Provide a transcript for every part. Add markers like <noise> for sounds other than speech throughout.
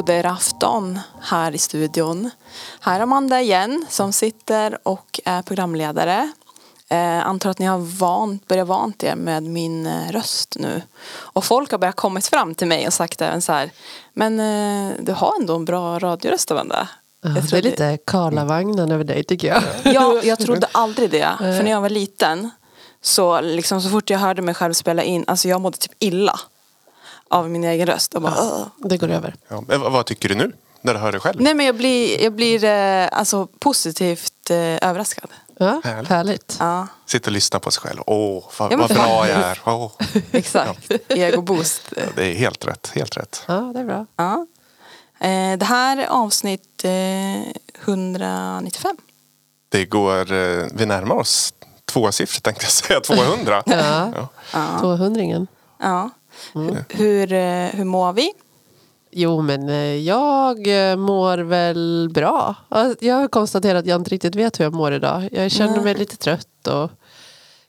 god afton här i studion. Här är Amanda igen som sitter och är programledare. Eh, antar att ni har vant, börjat vant er med min eh, röst nu. Och folk har börjat kommit fram till mig och sagt även så här. Men eh, du har ändå en bra radioröst Amanda. Ja, det är lite Karlavagnen över dig tycker jag. Ja, jag trodde aldrig det. För när jag var liten så liksom så fort jag hörde mig själv spela in, alltså jag mådde typ illa av min egen röst. Och bara, "Åh." Det går över. Ja, men vad, tycker du nu? När du hör dig själv? Nej men jag blir, jag blir eh, alltså positivt eh, överraskad. Ja, Härligt. härligt. Ja, Sitter och lyssnar på sig själv. Åh, vad, Ja, vad bra jag är. Åh. <laughs> exakt. Ego boost. Ja, det är helt rätt. Helt rätt. Ja, det är bra. Ja. Eh, det här är avsnitt eh, 195. Det går, eh, vi närmar oss tvåsiffrigt tänkte jag säga. 200. Ja, Ja. 200 Ja. Hur, eh, hur mår vi? Jo, men eh, jag eh, mår väl bra. Ja, Jag har konstaterat att jag inte riktigt vet hur jag mår idag. Jag känner Nej. mig lite trött och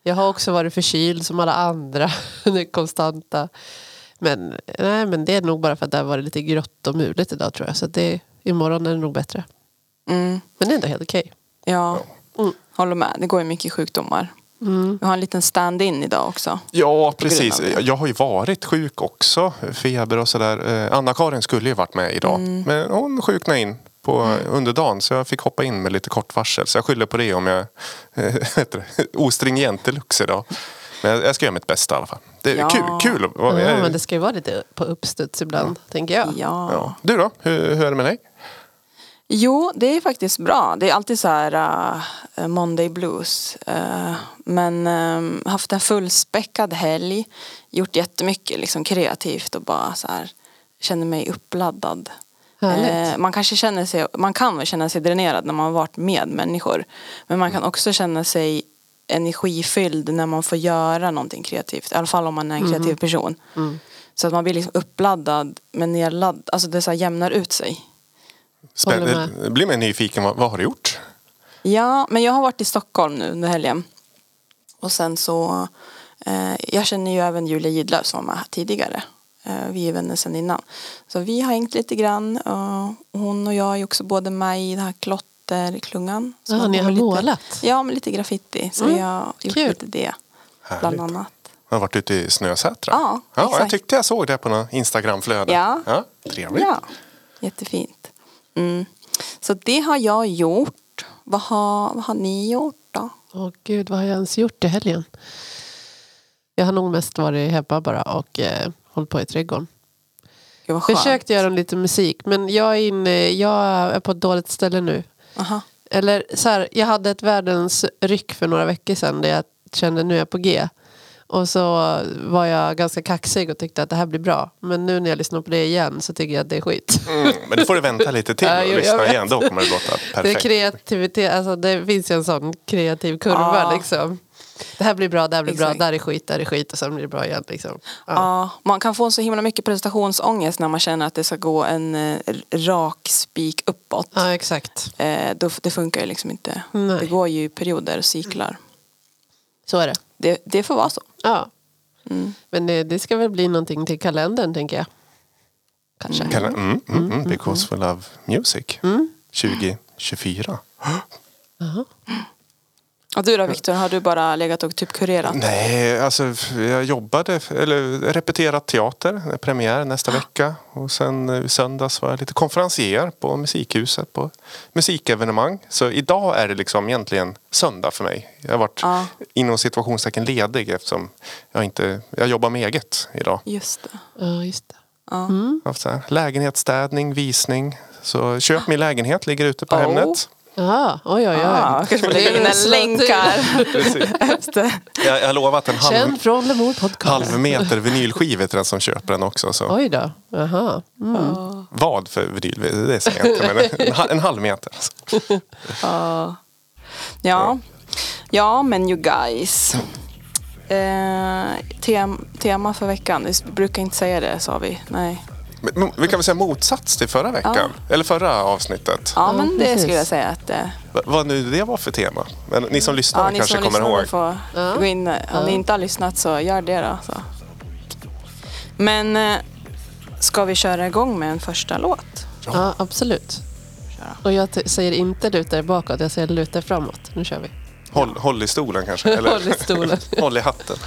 jag har också varit förkyld som alla andra. <laughs> Det konstanta. Men, nej, men det är nog bara för att det har varit lite grått och muligt idag tror jag. Så det, imorgon är det nog bättre. Mm. Men det är ändå helt okej. Ja, Mm. håller med. Det går ju mycket sjukdomar. Vi har en liten stand-in idag också. Ja, precis. Jag har ju varit sjuk också. Feber och sådär. Eh, Anna-Karin skulle ju varit med idag. Mm. Men hon sjuknade in på, under dagen så jag fick hoppa in med lite kort varsel. Så jag skyller på det om jag eh, <laughs> heter det, ostringent deluxe idag. Men jag, ska göra mitt bästa i alla fall. Det är Ja. kul. kul. Ja, men det ska ju vara lite på uppstuds ibland, tänker jag. Ja. ja. Du då? Hur, hur är det med dig? Jo, det är faktiskt bra. Det är alltid så här uh, Monday blues. Uh, men um, haft en fullspäckad helg. Gjort jättemycket liksom, kreativt och bara så här känner mig uppladdad. Eh, man kanske känner sig, man kan väl känna sig dränerad när man har varit med människor. Men man kan också känna sig energifylld när man får göra någonting kreativt. I alla fall om man är en kreativ person. Så att man blir liksom uppladdad men nedladdad. Alltså det så jämnar ut sig. Spän- med. jag blir mer nyfiken. Vad, vad har du gjort? Ja, men jag har varit i Stockholm nu under helgen. Och sen så, eh, jag känner ju även Julia Gidlöf som var med här tidigare. Eh, vi är vänner sedan innan. Så vi har hängt lite grann. Och hon och jag är också både med i den här klotterklungan. Så Ja, ni har lite, målat? Ja, med lite graffiti. Så Mm, vi har gjort kul. lite det. Härligt. Bland annat. Jag har varit ute i Snösätra. Ja, ja Jag exakt. tyckte jag såg det på någon Instagramflöde. Ja. ja trevligt. Ja, jättefint. Mm. Så det har jag gjort. Vad har, vad har ni gjort då? Åh gud, vad har jag ens gjort i helgen? Jag har nog mest varit hemma bara och eh, hållit på i trädgården. Gud. Försökt göra lite musik men jag är, inne, jag är på ett dåligt ställe nu. Aha. Eller så här, jag hade ett världens ryck för några veckor sedan där jag kände nu är jag på G. Och så var jag ganska kaxig och tyckte att det här blir bra. Men nu när jag lyssnar på det igen så tycker jag att det är skit. Mm, men du får du vänta lite till <laughs> Ja, och lyssna igen. Då kommer det låta <laughs> Det, är perfekt. kreativitet, alltså det finns ju en sån kreativ kurva Ja. liksom. Det här blir bra, det här blir Exakt. bra, där är skit, där är skit och sen blir det bra igen. Liksom. Ja. Ja, man kan få så himla mycket prestationsångest när man känner att det ska gå en eh, rak spik uppåt. ja, exakt. Eh, då, det funkar ju liksom inte. Nej. Det går ju perioder och cyklar. Så är det. Det, det får vara så. Ja. Mm. Men det, det ska väl bli någonting till kalendern tänker jag. Kanske. Kan, mm, mm, mm, because we love music. Mm. 2024. <gasps> Jaha. Och du då Viktor, har du bara legat och typ kurerat? Nej, alltså jag jobbade, eller repeterat teater, premiär nästa vecka. Och sen eh, i söndags var jag lite konferencier på Musikhuset på musikevenemang. Så idag är det liksom egentligen söndag för mig. Jag har varit Ja. inom situationstecken ledig eftersom jag inte, jag jobbar med eget idag. Just det. Ja, just det. Så här, lägenhetsstädning, visning. Så köp min lägenhet, ligger ute på Oh. Hemnet. Jaha, oj oj oj. Ja, kanske får lägga in en länk här. Efter. Jag, jag har lovat en halv, Känd från podcast. halv meter vinylskiva till den som köper den också. Så. Oj då. Jaha. Mm. Vad för vinyl? Det säger jag inte. Men en, <laughs> en halv meter. Ja. Ja. ja, men you guys. Eh, tem, tema för veckan. Vi brukar inte säga det, sa vi. Nej. Men, vi kan väl säga motsats till förra veckan? Eller förra avsnittet? Ja, Ja, men det precis. skulle jag säga att... Eh, Va- Vad nu det var för tema? Men ni som lyssnar ja, ni kanske som kommer lyssnar ihåg. får Ja. gå in. Om Ja. ni inte har lyssnat så gör det då. Så. Men eh, ska vi köra igång med en första låt? Ja, absolut. Köra. Och jag säger inte luta er bakåt, jag säger luta er framåt. Nu kör vi. Håll, håll i stolen kanske. <laughs> Eller Håll i stolen. <laughs> håll i hatten.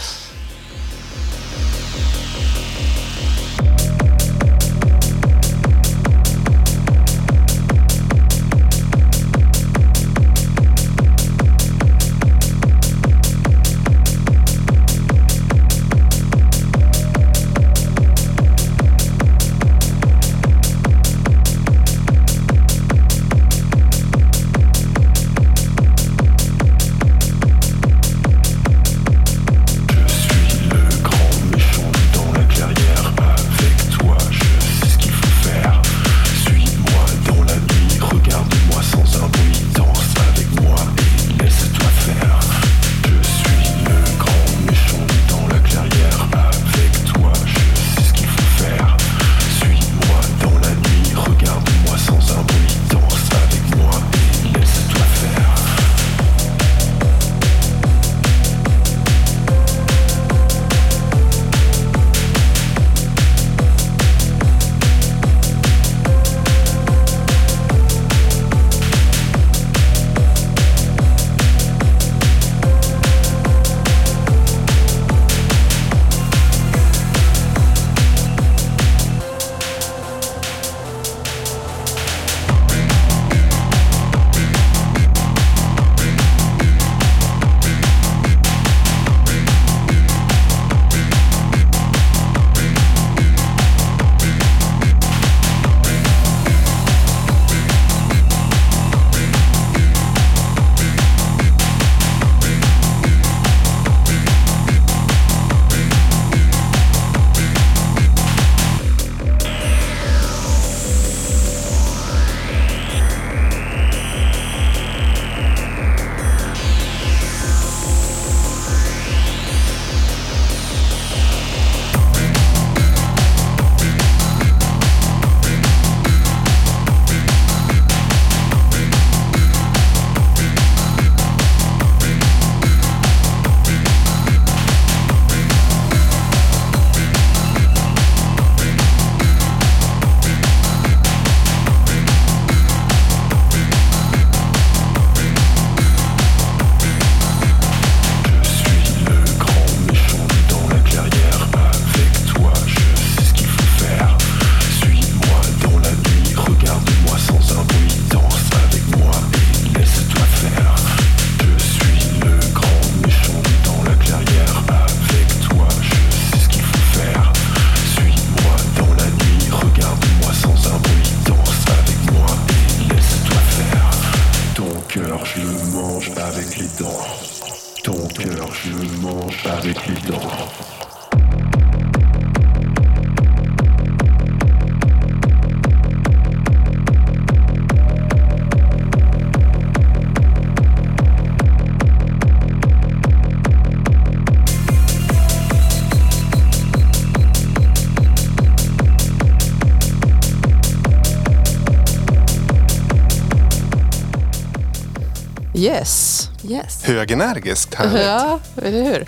Yes. Yes. Högenergiskt härligt. Ja, eller hur?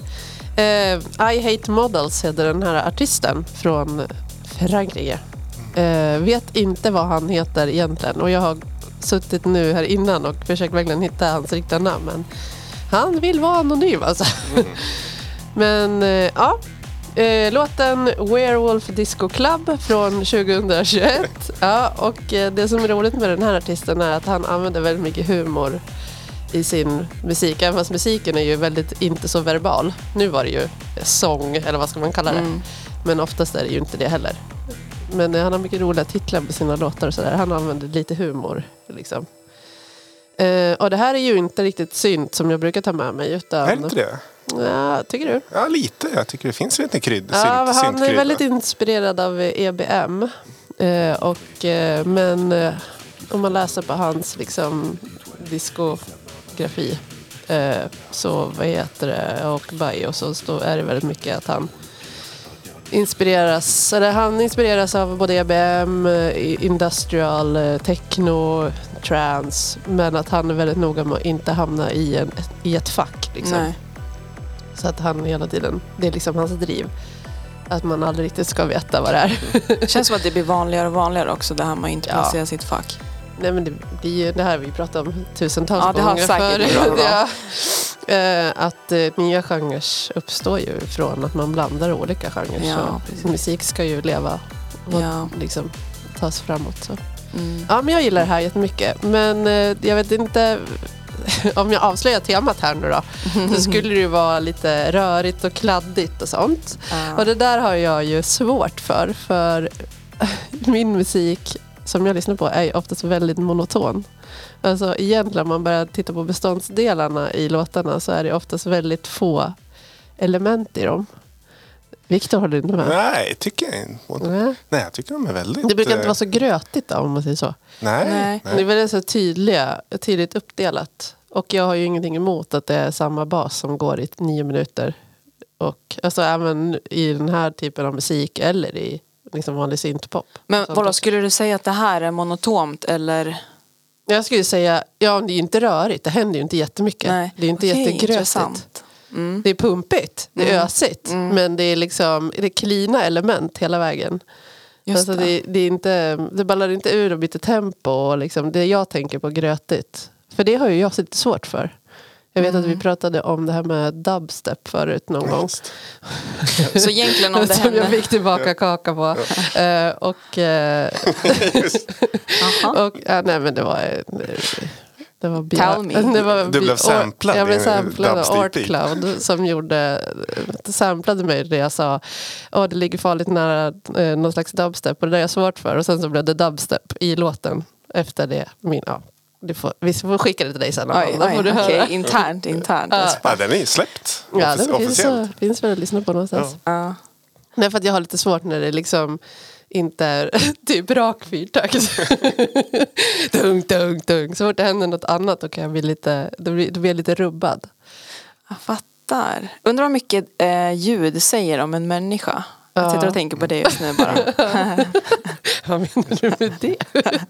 Eh, I Hate Models heter den här artisten från Frankrike. Eh, vet inte vad han heter egentligen och jag har suttit nu här innan och försökt verkligen hitta hans riktiga namn. Men han vill vara anonym alltså. men eh, ja. Eh, låten Werewolf Disco Club från 2021. ja, och eh, det som är roligt med den här artisten är att han använder väldigt mycket humor i sin musik. Även fast musiken är ju väldigt inte så verbal. Nu var det ju sång, eller vad ska man kalla det. Mm. Men oftast är det ju inte det heller. Men han har mycket roliga titlar på sina låtar och sådär. Han använder lite humor. Liksom. Eh, och det här är ju inte riktigt synt som jag brukar ta med mig. Utan, Är det inte det? Ja, tycker du? Ja, lite. Jag tycker det finns lite krydd. Ja, synt, han är väldigt inspirerad av EBM. Eh, och, eh, men eh, om man läser på hans liksom, diskografi eh, så vad heter det, och bio så står, är det väldigt mycket att han inspireras, eller han inspireras av både EBM, eh, industrial, eh, techno, trance. Men att han är väldigt noga med att inte hamna i, en, i ett fack. Liksom. Nej. Så att han hela tiden, det är liksom hans driv. att man aldrig riktigt ska veta vad det är. Det känns som att det blir vanligare och vanligare också det här med att inte Ja. placera sitt fack. Nej men det blir ju det här har vi pratat om tusentals Ja, det har gånger om. <laughs> ja. Eh, Att eh, nya genrer uppstår ju från att man blandar olika genrer. Ja, musik ska ju leva och Ja. liksom tas framåt. Så. Mm. Ja men jag gillar det här jättemycket. Men eh, jag vet inte <laughs> om jag avslöjar temat här nu då. <laughs> Så skulle det ju vara lite rörigt och kladdigt och sånt. Ja. Och det där har jag ju svårt för. För min musik som jag lyssnar på är oftast väldigt monoton. Alltså egentligen om man börjar titta på beståndsdelarna i låtarna så är det oftast väldigt få element i dem. Viktor håller inte med? Nej, tycker jag inte. Nej. Nej, jag tycker de är väldigt... Det brukar inte eh, vara så grötigt då, om man säger så. Nej. Nej. Det är väldigt så tydliga, tydligt uppdelat. Och jag har ju ingenting emot att det är samma bas som går i nio minuter. Och alltså även i den här typen av musik eller i liksom vanlig syntpop. Men vadå, skulle du säga att det här är monotont eller? Jag skulle säga, ja det är ju inte rörigt, det händer ju inte jättemycket. Nej. Det är ju inte Okej, jättegrötigt. Mm. Det är pumpigt, det är Mm. ösigt. Men det är liksom, det är klina element hela vägen. Just alltså det. det. Det, är inte, det ballar inte ur och byter tempo. Och liksom, det jag tänker på grötigt. För det har ju jag lite svårt för. Jag vet Mm. att vi pratade om det här med dubstep förut någon gång. <laughs> Så egentligen om <laughs> det Som jag händer... fick tillbaka kaka på. Eh, och, eh, <laughs> Aha. och ja, nej men det var... eh, Det var Tell me. Det var Du blev samplad Jag blev samplad av dubstep Art beat. Cloud som gjorde, samplade mig det jag sa. Åh, det ligger farligt nära eh, någon slags dubstep och det där är jag svårt för. Och sen så blev det dubstep i låten efter det. Min, ja, du får, vi får skicka det till dig sen. Oj, du höra. internt, internt. Ja. Ja, den är ju släppt. Ja, offic- det finns, officiellt. så, finns väl att lyssna på någonstans. Ja. Nej, för att jag har lite svårt när det liksom inte är <laughs> typ rak fyrtakt. <laughs> tung, tung, tung. Så fort det händer något annat då kan jag bli lite, då blir, då blir jag lite rubbad. Jag fattar. Undrar vad mycket eh, ljud säger om en människa. Jag Ja. sitter och tänker på det just nu bara. <laughs> Vad menar du med det? <laughs>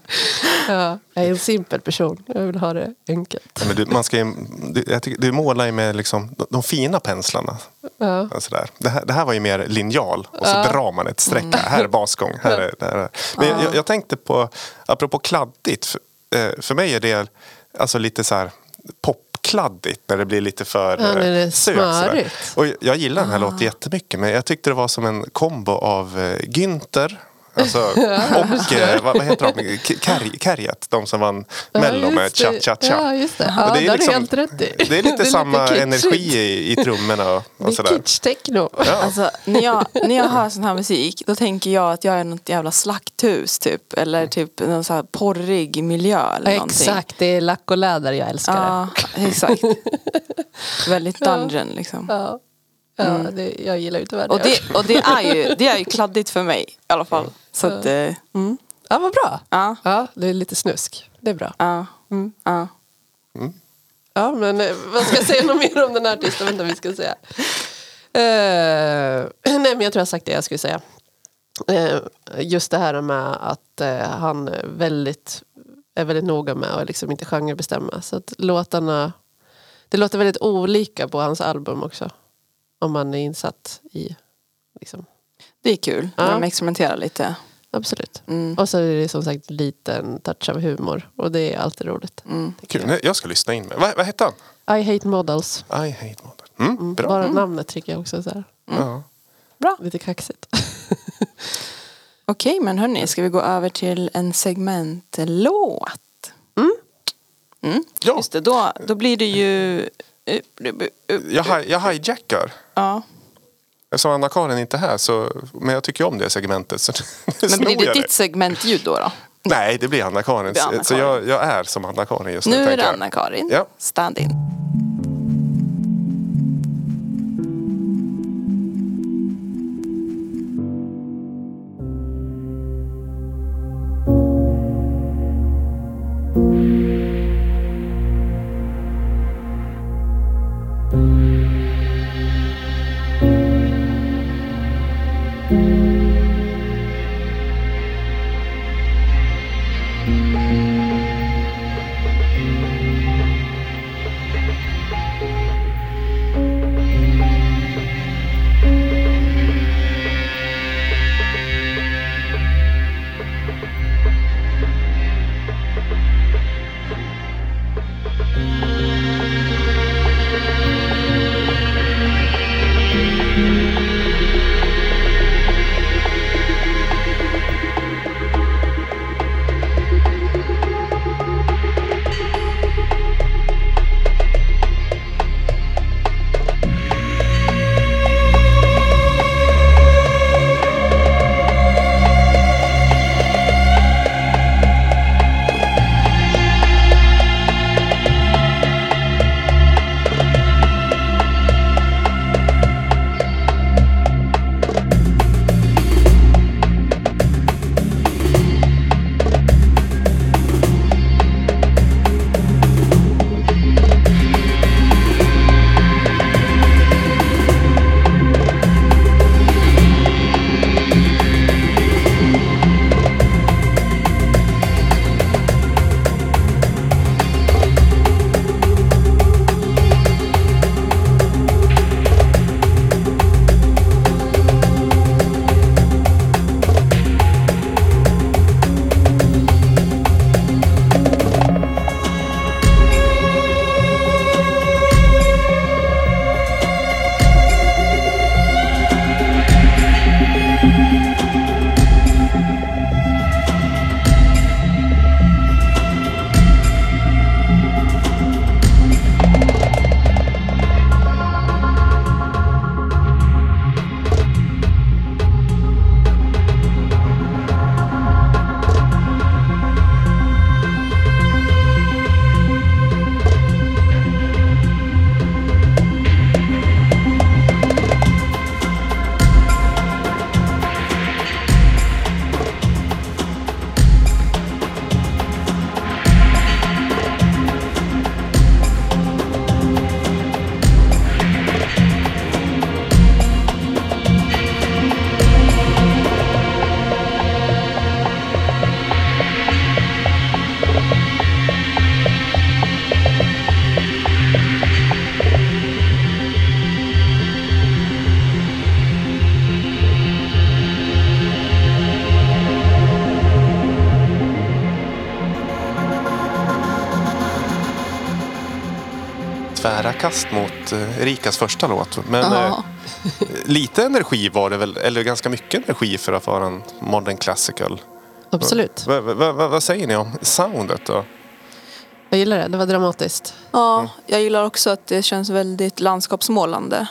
ja, jag är en simpel person. Jag vill ha det enkelt. Ja, men du, man ska ju, du, jag tycker, du målar ju med liksom, de, de fina penslarna. Ja. Alltså där. Det, här, det här var ju mer linjal och så Ja. drar man ett streck. här. Här är basgång. Här är, där är. Men jag, jag tänkte på, apropå kladdigt. För, eh, för mig är det alltså lite så här popkladdigt när det blir lite för Ja, eh, smörigt. Och jag gillar den här låten jättemycket men jag tyckte det var som en kombo av eh, Günther Alltså, <laughs> och eh, vad, vad heter de? Kär- Kärjet, de som vann Mello med Cha det. Cha Cha. Ja, just det. Ja, det har du helt rätt i. Det är lite <laughs> samma kitschigt. energi i, i trummorna och, Det och är sådär. kitsch-techno. Ja. Alltså, när, jag, när jag hör sån här musik då tänker jag att jag är något jävla slakthus typ. Eller typ någon sån här porrig miljö eller Ja, någonting. exakt, det är lack och läder jag älskar. Ja, exakt. <laughs> Väldigt dungeon liksom. Ja, ja det, jag gillar ju tyvärr Och det, och det, är ju, det är ju kladdigt för mig i alla fall. Så att, eh, Ja, vad bra. ja, Ja, det är lite snusk. Det är bra. ja, ja. Ja, men eh, vad ska jag säga något mer om den här artisten? Vänta, vi ska säga. Eh, nej, men jag tror jag har sagt det jag skulle säga. Eh, just det här med att eh, han är väldigt, är väldigt noga med att liksom inte genrebestämma. Så att låtarna, det låter väldigt olika på hans album också. Om man är insatt i, liksom, Det är kul när Ja. de experimenterar lite. absolut. Mm. Och så är det som sagt liten touch av humor. Och det är alltid roligt. Mm. Kul. Nej, Jag ska lyssna in med. Vad, vad hette han? I hate models. I hate modern. Mm, bra. Bara namnet tycker jag också så här, Ja. Bra. lite kaxigt. <laughs> Okej, men hörni, ska vi gå över till en segmentlåt? Mm. Ja. Just det, då, då blir det ju... Jag, jag hijackar. Ja. Eftersom Anna-Karin inte är här så, men jag tycker om det segmentet. Så <laughs> Men blir det ditt segmentljud då? då? Nej, det blir Anna-Karins. Anna-Karin. Så jag, jag är som Anna-Karin just nu. Nu är det. Anna-Karin. Ja. Stand in. Tvära kast mot eh, Erikas första låt. Men eh, lite energi var det väl, eller ganska mycket energi för att vara en modern classical. Absolut. Va, va, va, vad säger ni om soundet då? Jag gillar det. Det var dramatiskt. Ja, jag gillar också att det känns väldigt landskapsmålande.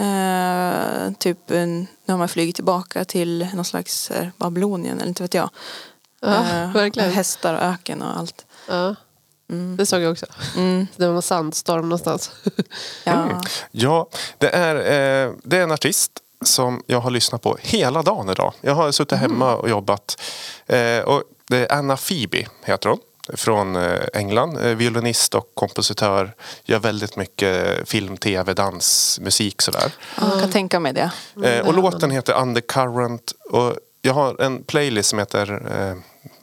Eh, typ en, när man flyger tillbaka till någon slags eh, Babylonien eller inte vet jag. Ja, Eh, verkligen. Hästar och öken och allt. Ja. Det såg jag också. Mm. <laughs> Det var någon sandstorm någonstans. <laughs> Ja. Ja, det är, eh, det är en artist som jag har lyssnat på hela dagen idag. Jag har suttit hemma och jobbat. Eh, och det är Anna Phoebe heter hon. Från eh, England. Eh, violinist och kompositör. Gör väldigt mycket film, tv, dans, musik sådär. Ja, jag kan tänka mig det. Eh, och låten heter Undercurrent. Och jag har en playlist som heter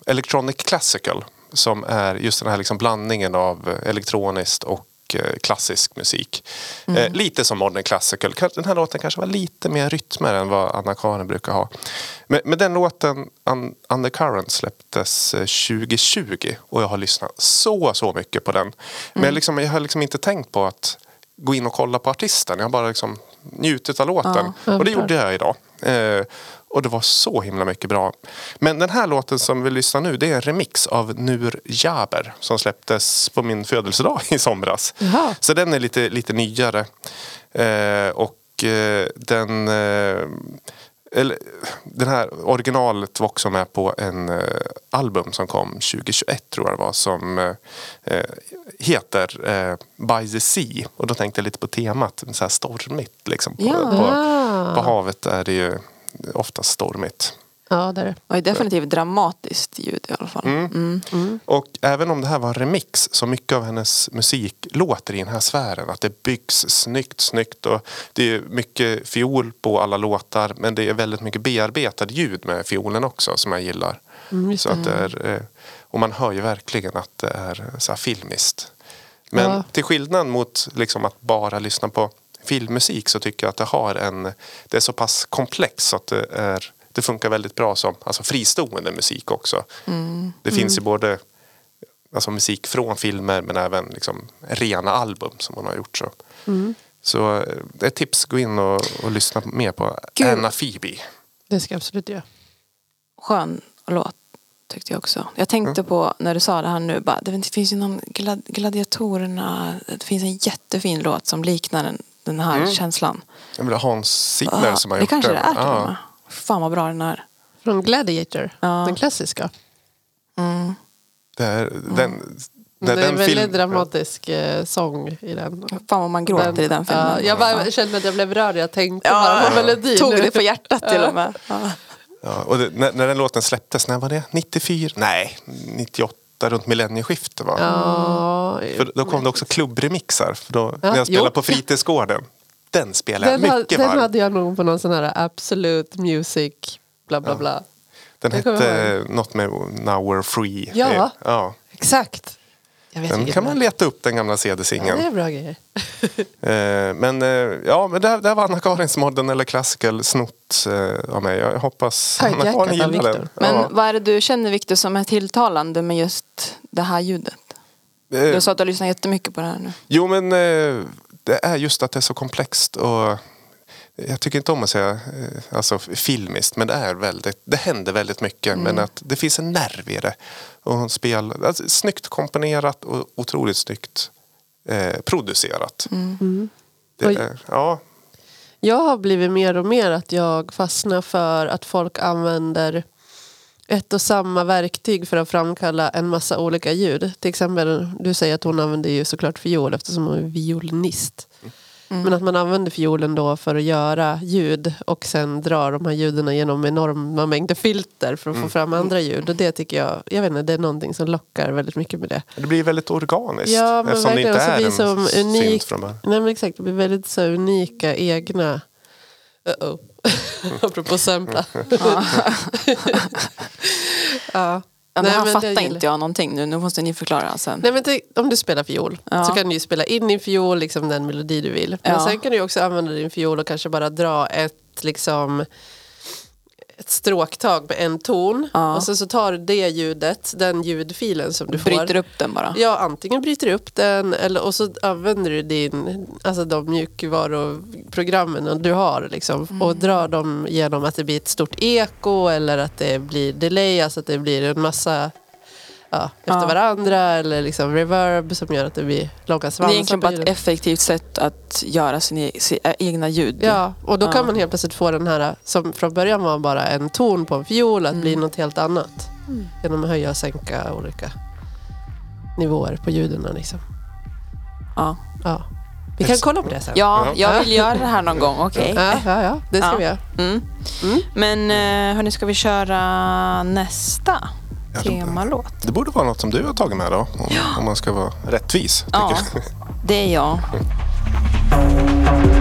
Electronic Classical. Som är just den här liksom blandningen av eh, elektroniskt och eh, klassisk musik. Eh, lite som modern classical. Den här låten kanske var lite mer rytmer än vad Anna-Karin brukar ha. Men, men den låten, Un- Undercurrent, släpptes eh, 2020 och jag har lyssnat så, så mycket på den. Men jag, liksom, jag har liksom inte tänkt på att gå in och kolla på artisten. Jag har bara liksom njutit av låten. Ja, och det gjorde jag idag. Eh, och det var så himla mycket bra. Men den här låten som vi lyssnar nu det är en remix av Nur Jaber som släpptes på min födelsedag i somras. Jaha. Så den är lite, lite nyare. Eh, och eh, den... Eh, eller, den här originalet var också med på en eh, album som kom 2021 tror jag det var som eh, eh, heter eh, By the Sea. Och då tänkte jag lite på temat, så här stormigt liksom. På, Ja. på, på havet är det ju oftast stormigt. Ja, det är det. Var definitivt dramatiskt ljud i alla fall. Mm. Och även om det här var en remix så mycket av hennes musik låter i den här sfären. Att det byggs snyggt, snyggt och det är mycket fiol på alla låtar men det är väldigt mycket bearbetad ljud med fiolen också som jag gillar. så att det är, eh, och man hör ju verkligen att det är så här filmiskt. Men Ja. till skillnad mot liksom att bara lyssna på filmmusik så tycker jag att det har en det är så pass komplext så att det, är, det funkar väldigt bra som alltså fristående musik också. Det finns ju både alltså musik från filmer men även liksom rena album som hon har gjort. Så, så eh, ett tips, gå in och, och lyssna mer på Gud. Anna Phoebe. Det ska jag absolut göra. Skön låt tyckte jag också. Jag tänkte på när du sa det här nu. Bara, det finns ju någon glad, Gladiatorerna. Det finns en jättefin låt som liknar den, den här känslan. Jag vill ha Hans Zimmer Ja, som har det gjort kanske den. det är till och Ja. med. Fan vad bra den är. Från Gladiator, Ja. den klassiska. Det är, den, Det är en väldigt film- dramatisk eh, sång i den. Fan vad man gråter i den filmen. Ja, jag bara kände att jag blev rörd. Jag tänkte bara Ja, på melodin. tog det på hjärtat till och med. Ja. Ja, och det, när, när den låten släpptes, när var det? 94? Nej, 98 runt millennieskiftet va? Ja, För då kom det också klubbremixar. För då, Ja, när jag spelade jo. på fritidsgården. Den spelade jag den, ha, mycket den varmt. hade jag nog på någon sån här Absolute Music bla bla bla. Den jag hette något med Now We're Free. Ja. Ja. Exakt. Jag vet Den vilken kan det man leta upp, den gamla Ja, det CD-singeln. är bra grejer. <laughs> Eh, men eh, ja, men där, där var Anna-Karins modern eller classical snott eh, av mig. Jag hoppas Anna-Karin gillar den. Men Ja. vad är det du känner Victor som är tilltalande med just det här ljudet? Du sa att du har lyssnat jättemycket på det här nu. Jo men det är just att det är så komplext och jag tycker inte om att säga eh, alltså, filmiskt men det är väldigt, det händer väldigt mycket men att det finns en nerv i det. Och spelar, alltså, snyggt komponerat och otroligt snyggt eh, producerat. Det Oj. är, ja, Jag har blivit mer och mer att jag fastnar för att folk använder ett och samma verktyg för att framkalla en massa olika ljud. Till exempel, du säger att hon använder ju såklart fiol eftersom hon är violinist. Men att man använder fiolen då för att göra ljud och sen drar de här ljuden genom enorma mängder filter för att få fram andra ljud. Och det tycker jag, jag vet inte, det är någonting som lockar väldigt mycket med det. det blir väldigt organiskt Ja, men eftersom det verkligen. inte Så är en som synt unik, från början. nej men exakt, det blir väldigt så unika egna... Uh-oh. <laughs> Apropå sampla. <laughs> ja. <laughs> Ja, Nej, det här men fattar inte jag någonting nu. Nu måste ni förklara sen. Nej, men tänk, om du spelar fiol Ja. så kan du ju spela in i fiol liksom den melodi du vill. Men Ja. sen kan du också använda din fiol och kanske bara dra ett liksom ett stråktag med en ton Ja. och sen så tar du det ljudet, den ljudfilen som du får. Bryter upp den bara. Ja, antingen bryter du upp den eller, och så använder du din, alltså de mjukvaruprogrammen du har liksom, och drar dem genom att det blir ett stort eko eller att det blir delay, alltså att det blir en massa ja, efter Ja. varandra eller liksom reverb som gör att det blir långa Det svansar är egentligen på bara ett effektivt sätt att göra sin, e- sin ä- egna ljud. Ja, och då kan Ja. man helt plötsligt få den här som från början var bara en ton på en fiol att Mm. bli något helt annat. Genom att höja och sänka olika nivåer på ljuden. Liksom. Ja. Ja. Vi kan kolla på det sen. Ja, Ja. jag vill göra det här någon gång. Okej. Ja, ja, ja, det ska Ja. vi göra. Mm. Mm. Men eh, hörni, ska vi köra nästa Ja, temalåt? Det borde vara något som du har tagit med då. Om, om man ska vara rättvis. Ja, jag. det är jag. <laughs>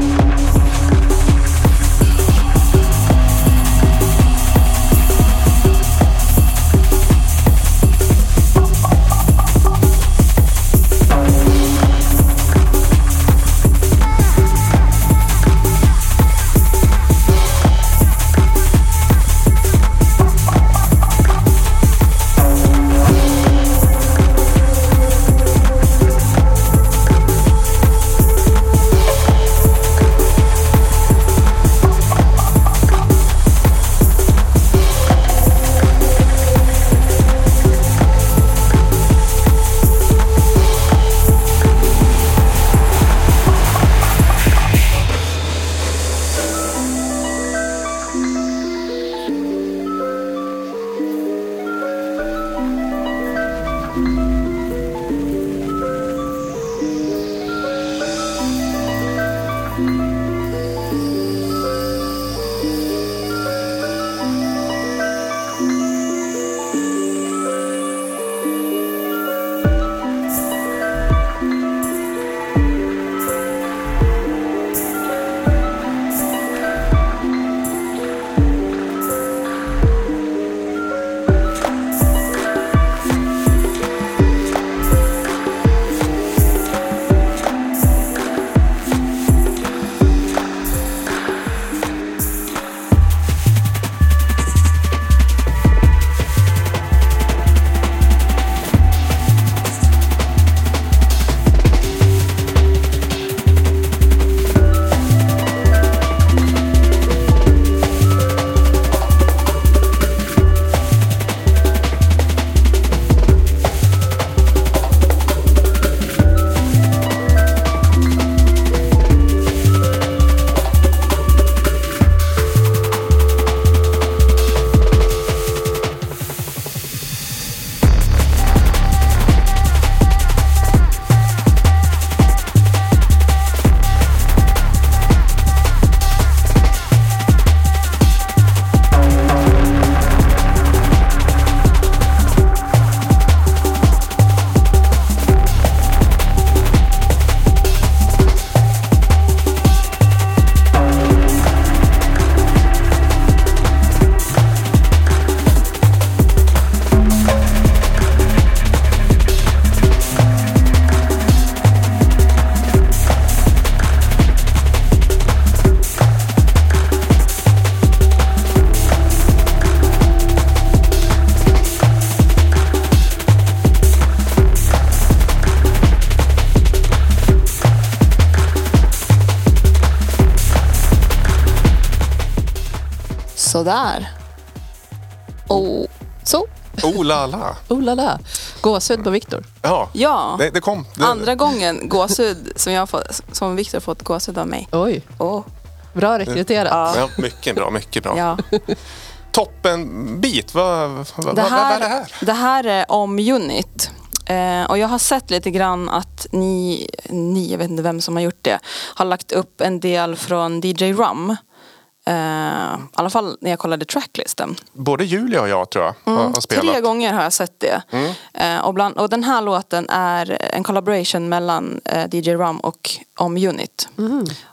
la la. Oh la la. Gåshud på Viktor. Ja, Ja. det, det kom. Det, Andra gången gåshud som, jag har fått, som Viktor fått gåshud av mig. Oj, Åh. bra rekryterat. Ja. Ja, mycket bra, mycket bra. Ja. Toppen bit. Vad, vad, vad, vad är det här? det här är om Unit. Eh, och jag har sett lite grann att ni, ni, jag vet inte vem som har gjort det, har lagt upp en del från DJ Rum. Eh, I alla fall när jag kollade tracklisten. Både Julia och jag tror jag har, har spelat. Mm, Tre gånger har jag sett det. Mm. Eh, och, bland, och den här låten är en collaboration mellan eh, DJ Rum och Om Unit.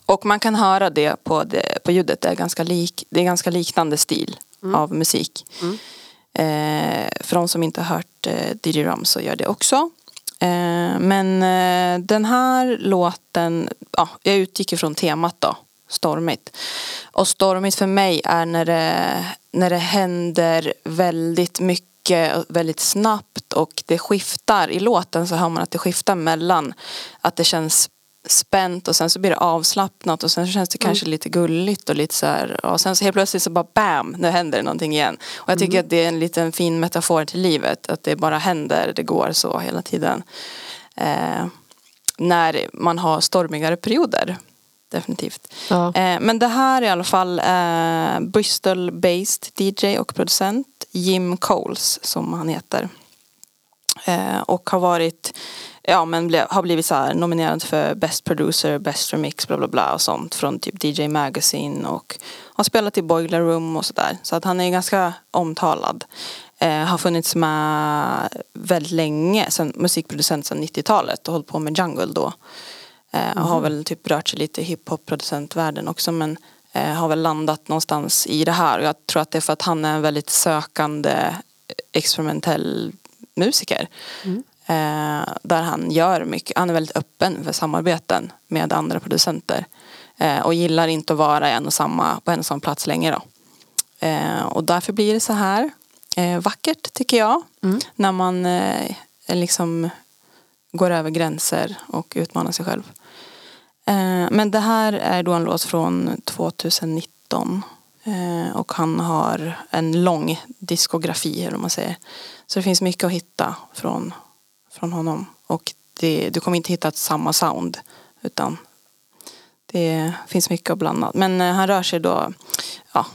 Och man kan höra det på, det, på ljudet. Det är ganska, lik, det är ganska liknande stil av musik. Eh, för de som inte har hört eh, DJ Rum så gör det också. Eh, men eh, den här låten, ja, jag utgick ifrån temat då. Stormigt. Och stormigt för mig är när det, när det händer väldigt mycket väldigt snabbt och det skiftar. I låten så hör man att det skiftar mellan att det känns spänt och sen så blir det avslappnat och sen så känns det kanske lite gulligt och lite så här och sen så helt plötsligt så bara bam, nu händer det någonting igen. Och jag tycker att det är en liten fin metafor till livet, att det bara händer, det går så hela tiden. Eh, när man har stormigare perioder. Definitivt. Ja. Eh, men det här är i alla fall eh, Bristol-based DJ och producent Jim Coles som han heter. Eh, och har varit Ja men ble, har blivit så här nominerad för Best Producer, Best Remix bla bla bla och sånt från typ DJ Magazine och har spelat i Boiler Room och sådär. Så att han är ganska omtalad. Eh, har funnits med väldigt länge, sen, musikproducent sedan 90-talet och hållit på med jungle då. Eh, och har väl typ rört sig lite i hiphop-producentvärlden också men eh, har väl landat någonstans i det här. Jag tror att det är för att han är en väldigt sökande experimentell musiker. Eh, där han gör mycket, han är väldigt öppen för samarbeten med andra producenter. Eh, och gillar inte att vara en och samma, på en och samma plats länge då. Eh, och därför blir det så här eh, vackert tycker jag. När man eh, liksom går över gränser och utmanar sig själv. Eh, men det här är då en låt från 2019. Eh, och han har en lång diskografi, eller vad man säger. Så det finns mycket att hitta från, från honom. Och det, du kommer inte hitta samma sound. Utan det finns mycket att blanda. Men eh, han rör sig då ja,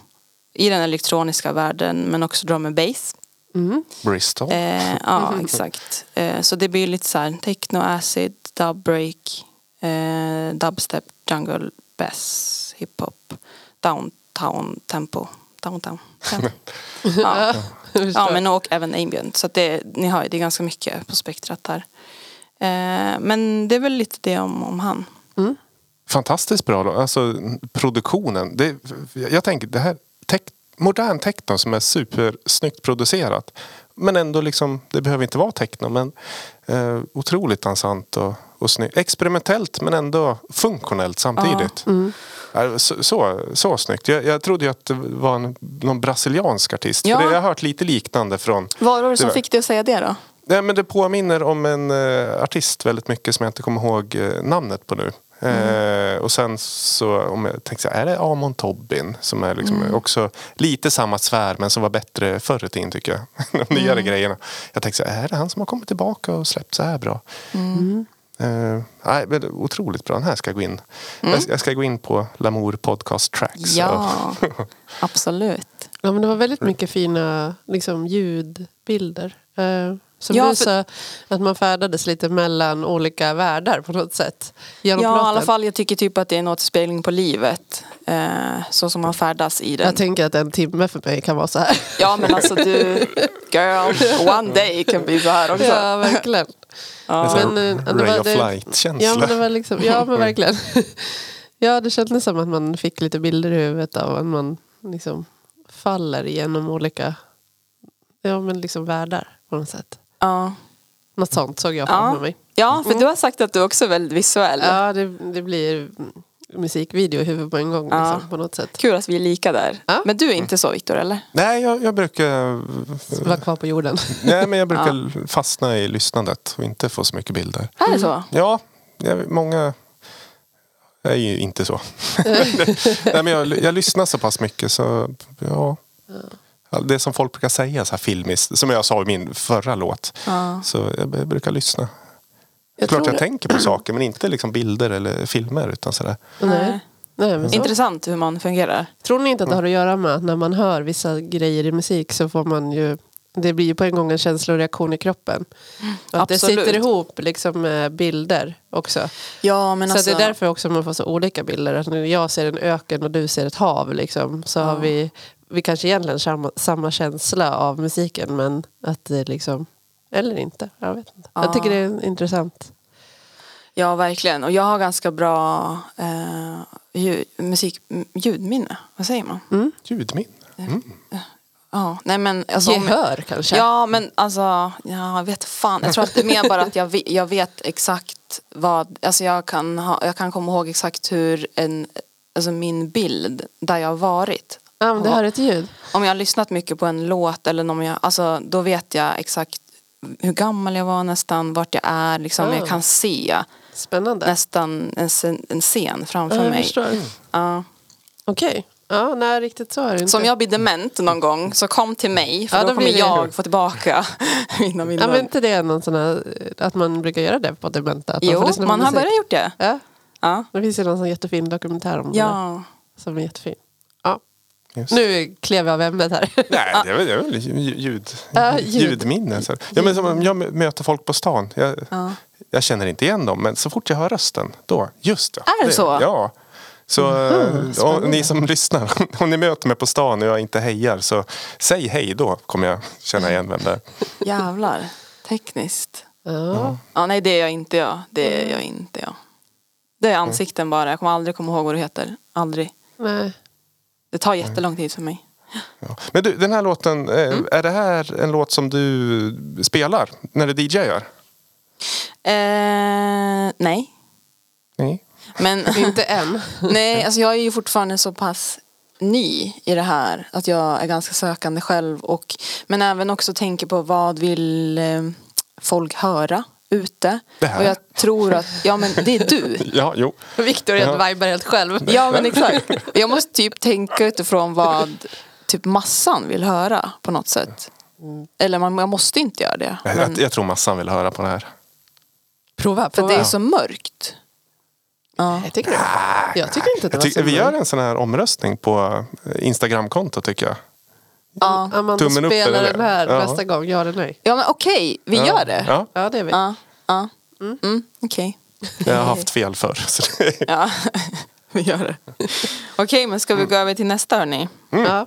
i den elektroniska världen men också drum and bass. Bristol. Eh, ja, <laughs> exakt. Eh, så det blir lite så här techno, acid, dub break, eh, dubstep, jungle, bass, hiphop, downtown tempo. Downtown. tempo. <laughs> ja. ja, men och även ambient. Så att det, ni har ju, det är ganska mycket på spektrat här. Eh, men det är väl lite det om, om han. Fantastiskt bra. Alltså produktionen. Det, jag tänker det här tech, modern techno som är supersnyggt producerat. Men ändå liksom, det behöver inte vara techno. Men eh, otroligt dansant och, och snyggt. Experimentellt men ändå funktionellt samtidigt. Ja, Så, så, så snyggt. Jag, jag trodde ju att det var en, någon brasiliansk artist. Ja. För det, jag har hört lite liknande från Vad var det som var- fick dig att säga det då? Nej, men det påminner om en eh, artist väldigt mycket som jag inte kommer ihåg eh, namnet på nu. Eh, och sen så, om jag så här, är det Amon Tobin som är liksom också lite samma sfär men som var bättre förr i tiden tycker jag. <laughs> De nyare grejerna. Jag tänkte så här, är det han som har kommit tillbaka och släppt så här bra? Eh, nej, det är otroligt bra. Den här ska jag gå in. Jag, ska, jag ska gå in på Lamour Podcast Tracks. Ja, <laughs> absolut. Ja, men det var väldigt mycket fina liksom, ljudbilder. Eh, som Ja, du för- att man färdades lite mellan olika världar på något sätt. Ja, i alla fall jag tycker typ att det är en återspegling på livet. Eh, så som man färdas i den. Jag tänker att en timme för mig kan vara så här. Ja men alltså du, girl, one day kan bli så här också. Ja, verkligen. Ja. Det är så Men, eh, det Ray var- of det- light-känsla. Ja, men det var liksom, ja, men verkligen. <laughs> Ja, det kändes som att man fick lite bilder i huvudet av att man liksom faller genom olika ja, men liksom världar på något sätt. Ja. Något sånt såg jag Ja. framför mig. ja, för du har sagt att du också är väldigt visuell. Ja, det, det blir mm, musikvideo i huvudet på en gång Ja. liksom, på något sätt. Kul att vi är lika där. Ja. Men du är inte så Viktor eller? Nej, jag, jag brukar Var kvar på jorden. <laughs> Nej, men jag brukar fastna i lyssnandet och inte få så mycket bilder. Är det så? Ja, jag, många är ju inte så. <laughs> Nej, men jag, jag lyssnar så pass mycket så ja. Ja, Det som folk brukar säga så här filmiskt, som jag sa i min förra låt. Ja. Så jag, jag brukar lyssna. Jag Klart tror jag det. tänker på saker men inte liksom bilder eller filmer utan sådär. Nej. Nej, men så. Intressant hur man fungerar. Tror ni inte att det har att göra med att när man hör vissa grejer i musik så får man ju det blir ju på en gång en känsloreaktion i kroppen. Och att det sitter ihop liksom med bilder också. Ja men så alltså. det är därför också man får så olika bilder. Att när jag ser en öken och du ser ett hav liksom, så har vi, vi kanske egentligen samma, samma känsla av musiken men att det liksom, eller inte. Jag vet inte. Ja. Jag tycker det är intressant. Ja verkligen. Och jag har ganska bra eh, ljud, musik, ljudminne. Vad säger man? Ljudminne. Ja, nej men alltså, om- Gehör kanske? Ja men alltså, ja, jag vet fan. Jag tror att det är mer bara att jag vet, jag vet exakt vad, alltså jag kan, ha, jag kan komma ihåg exakt hur en, alltså min bild där jag har varit. Ja, men här är ett ljud. Om jag har lyssnat mycket på en låt eller om jag, alltså då vet jag exakt hur gammal jag var nästan, vart jag är, liksom. Ah. Jag kan se Spännande. nästan en, scen- en scen framför Ja, mig. Ja. Okej. Ja, nej riktigt så är det inte. Så om jag blir dement någon gång så kom till mig för Ja, då, då kommer blir det- jag få tillbaka <laughs> mina Ja, minnen. men inte det någon sån här, att man brukar göra det på dementa? Att man jo, på man har börjat gjort det. Ja, Ja. det finns ju någon sån jättefin dokumentär om det där, ja. som är jättefin. Ja. Just. Nu klev jag av ämnet här. Nej, det är väl, det är väl <laughs> ljud, Ja, ljud. ljudminne. Så. Ja, men som jag möter folk på stan. Jag, Ja. jag känner inte igen dem, men så fort jag hör rösten, då, just det. Är det så? Ja. Så eh, och ni som lyssnar, <laughs> om ni möter mig på stan och jag inte hejar så säg hej då kommer jag känna igen vem det är. <laughs> Jävlar. Tekniskt. Ja. Ja, nej det är jag inte jag. Det är jag inte jag. Det är ansikten bara. Jag kommer aldrig komma ihåg vad du heter. Aldrig. Nej. Det tar jättelång tid för mig. Ja. Men du, den här låten, eh, Mm. är det här en låt som du spelar när du DJar? Eh, nej. Men <laughs> Inte än. nej, alltså jag är ju fortfarande så pass ny i det här. Att jag är ganska sökande själv. Och, men även också tänker på vad vill eh, folk höra ute. Det här. Och jag tror att, ja men det är du. <laughs> Ja, jo. Viktor är Ja. vibar helt själv. Ja men exakt. Jag måste typ tänka utifrån vad typ massan vill höra på något sätt. Eller man, jag måste inte göra det. Jag, Men, jag, jag tror massan vill höra på det här. Prova, för prova. att det är så mörkt. Ja. Jag tycker, det. jag tycker inte att det Jag var tycker, så vi gör en sån här omröstning på eh, Instagramkonto tycker jag. Ja. Amanda Tummen upp spelar eller? den här Ja. nästa gång, ja eller nej? ja men okej, vi Ja. gör det. Ja, Ja det är vi. Ja. ja. Mm, okej. jag har haft fel förr. Ja, <laughs> vi gör det. Okej, men ska vi gå över till nästa hörni? Ja.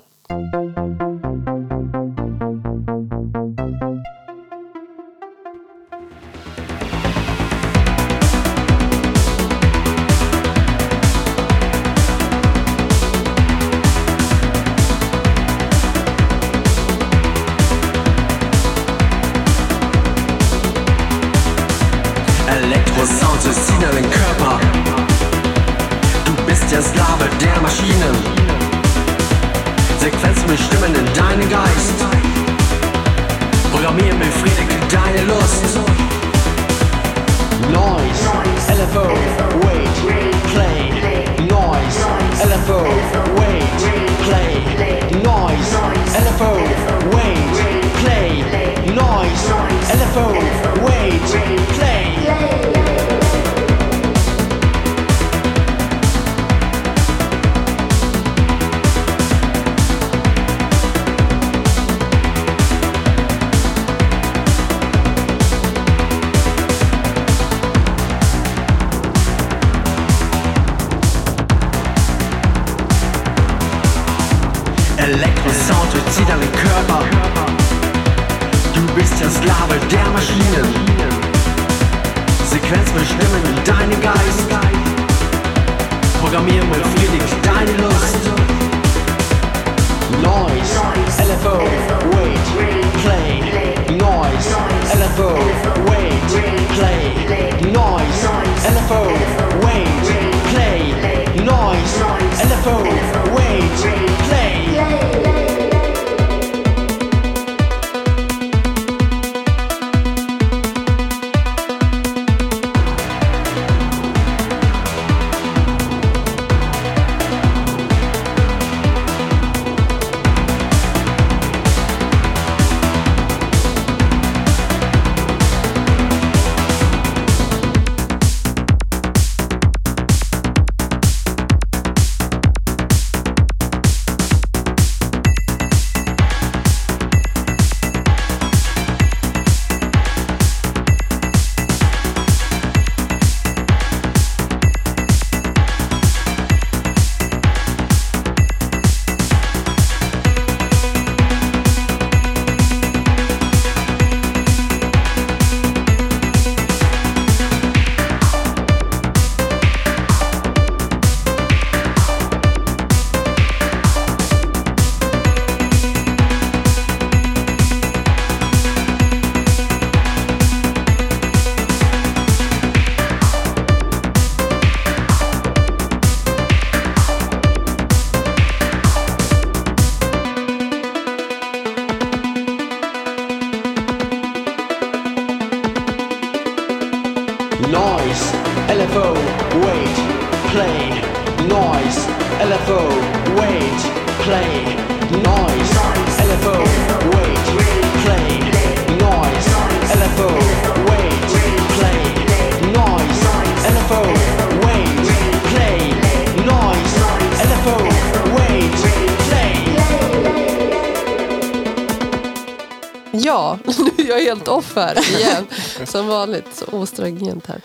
Här <laughs> igen. Som vanligt, så ostringent här.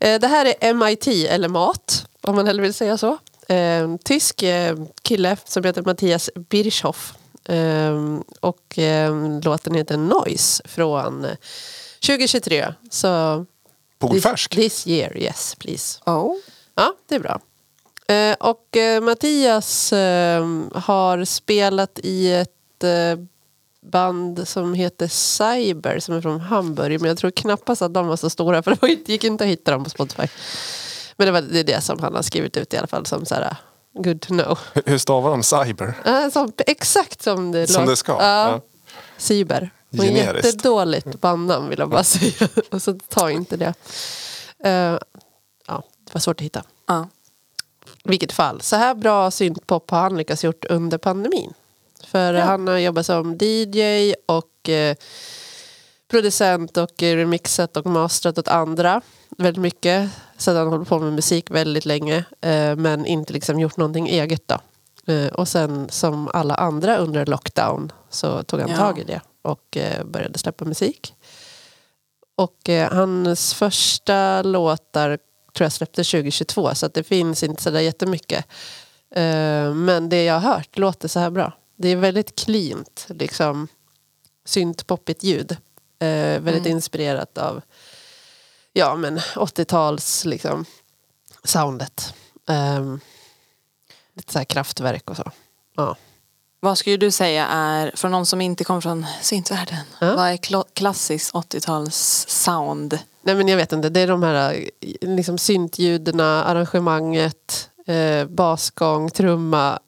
Eh, Det här är MIT, eller MAT, om man hellre vill säga så. Eh, Tysk eh, kille som heter Mattias Birchhoff. Och låten heter Noise från eh, 2023. Så Polfärsk. This, this year, yes please. Oh. Ja, det är bra. Och Mattias har spelat i ett band som heter Cyber som är från Hamburg. Men jag tror knappast att de var så stora för det gick inte att hitta dem på Spotify. Men det, var, det är det som han har skrivit ut i alla fall som så här, good to know. Hur stavar de cyber? Uh, som, exakt som det Som låter. det ska? Ja. Ja. Cyber. Och jättedåligt bandnamn vill jag bara säga. Och <laughs> så ta inte det. Eh, ja, det var svårt att hitta. Ja. vilket fall, så här bra syntpop har han lyckats gjort under pandemin. För han har jobbat som DJ och eh, producent och eh, remixat och masterat åt andra väldigt mycket. Så han hållit på med musik väldigt länge eh, men inte liksom gjort någonting eget då. Eh, och sen som alla andra under lockdown så tog han Ja. tag i det och eh, började släppa musik. Och eh, hans första låtar tror jag släpptes 2022 så det finns inte sådär jättemycket. Eh, men det jag har hört låter så här bra. Det är väldigt cleant, liksom syntpoppigt ljud. Eh, väldigt inspirerat av ja, men 80-tals liksom, soundet. Eh, lite så här kraftverk och så. Ja. Vad skulle du säga är, för någon som inte kommer från syntvärlden, Ja. vad är kla- klassiskt 80-tals sound? Nej men jag vet inte, det är de här eh, liksom syntljuden, arrangemanget, eh, basgång, trumma.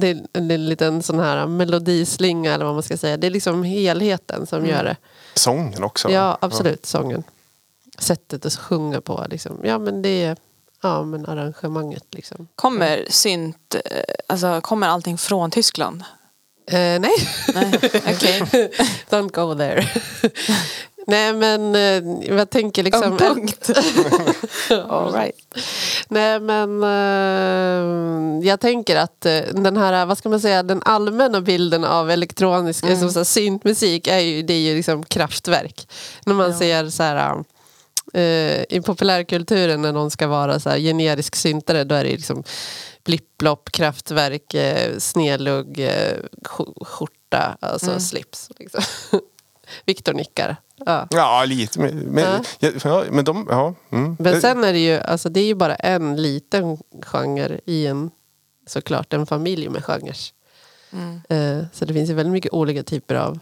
Det är en, en liten sån här melodislinga eller vad man ska säga. Det är liksom helheten som gör det. Sången också. Ja, absolut, sången. Sättet att sjunga på. Liksom. Ja, men det är ja, men arrangemanget. Liksom. Kommer synt, eh, alltså kommer allting från Tyskland? Eh, nej, Nej, okej. <laughs> don't go there. Nej, men eh, jag tänker liksom... En punkt. <laughs> All right. Nej men eh, jag tänker att eh, den här, vad ska man säga, den allmänna bilden av elektronisk, Mm. mm. så här, syntmusik är ju, det är ju liksom kraftverk. När man Ja. ser så här i populärkulturen när någon ska vara så här generisk syntare då är det liksom blipplopp, kraftverk, eh, snedlugg, eh, sk- skjorta, alltså Mm. slips. Liksom. <laughs> Viktor nickar. Ja. Ja, lite. Men, men, Ja. ja. Ja, men de, ja. Mm. Men sen är det ju, alltså det är ju bara en liten genre i en, såklart, en familj med genrer. Mm. Eh, så det finns ju väldigt mycket olika typer av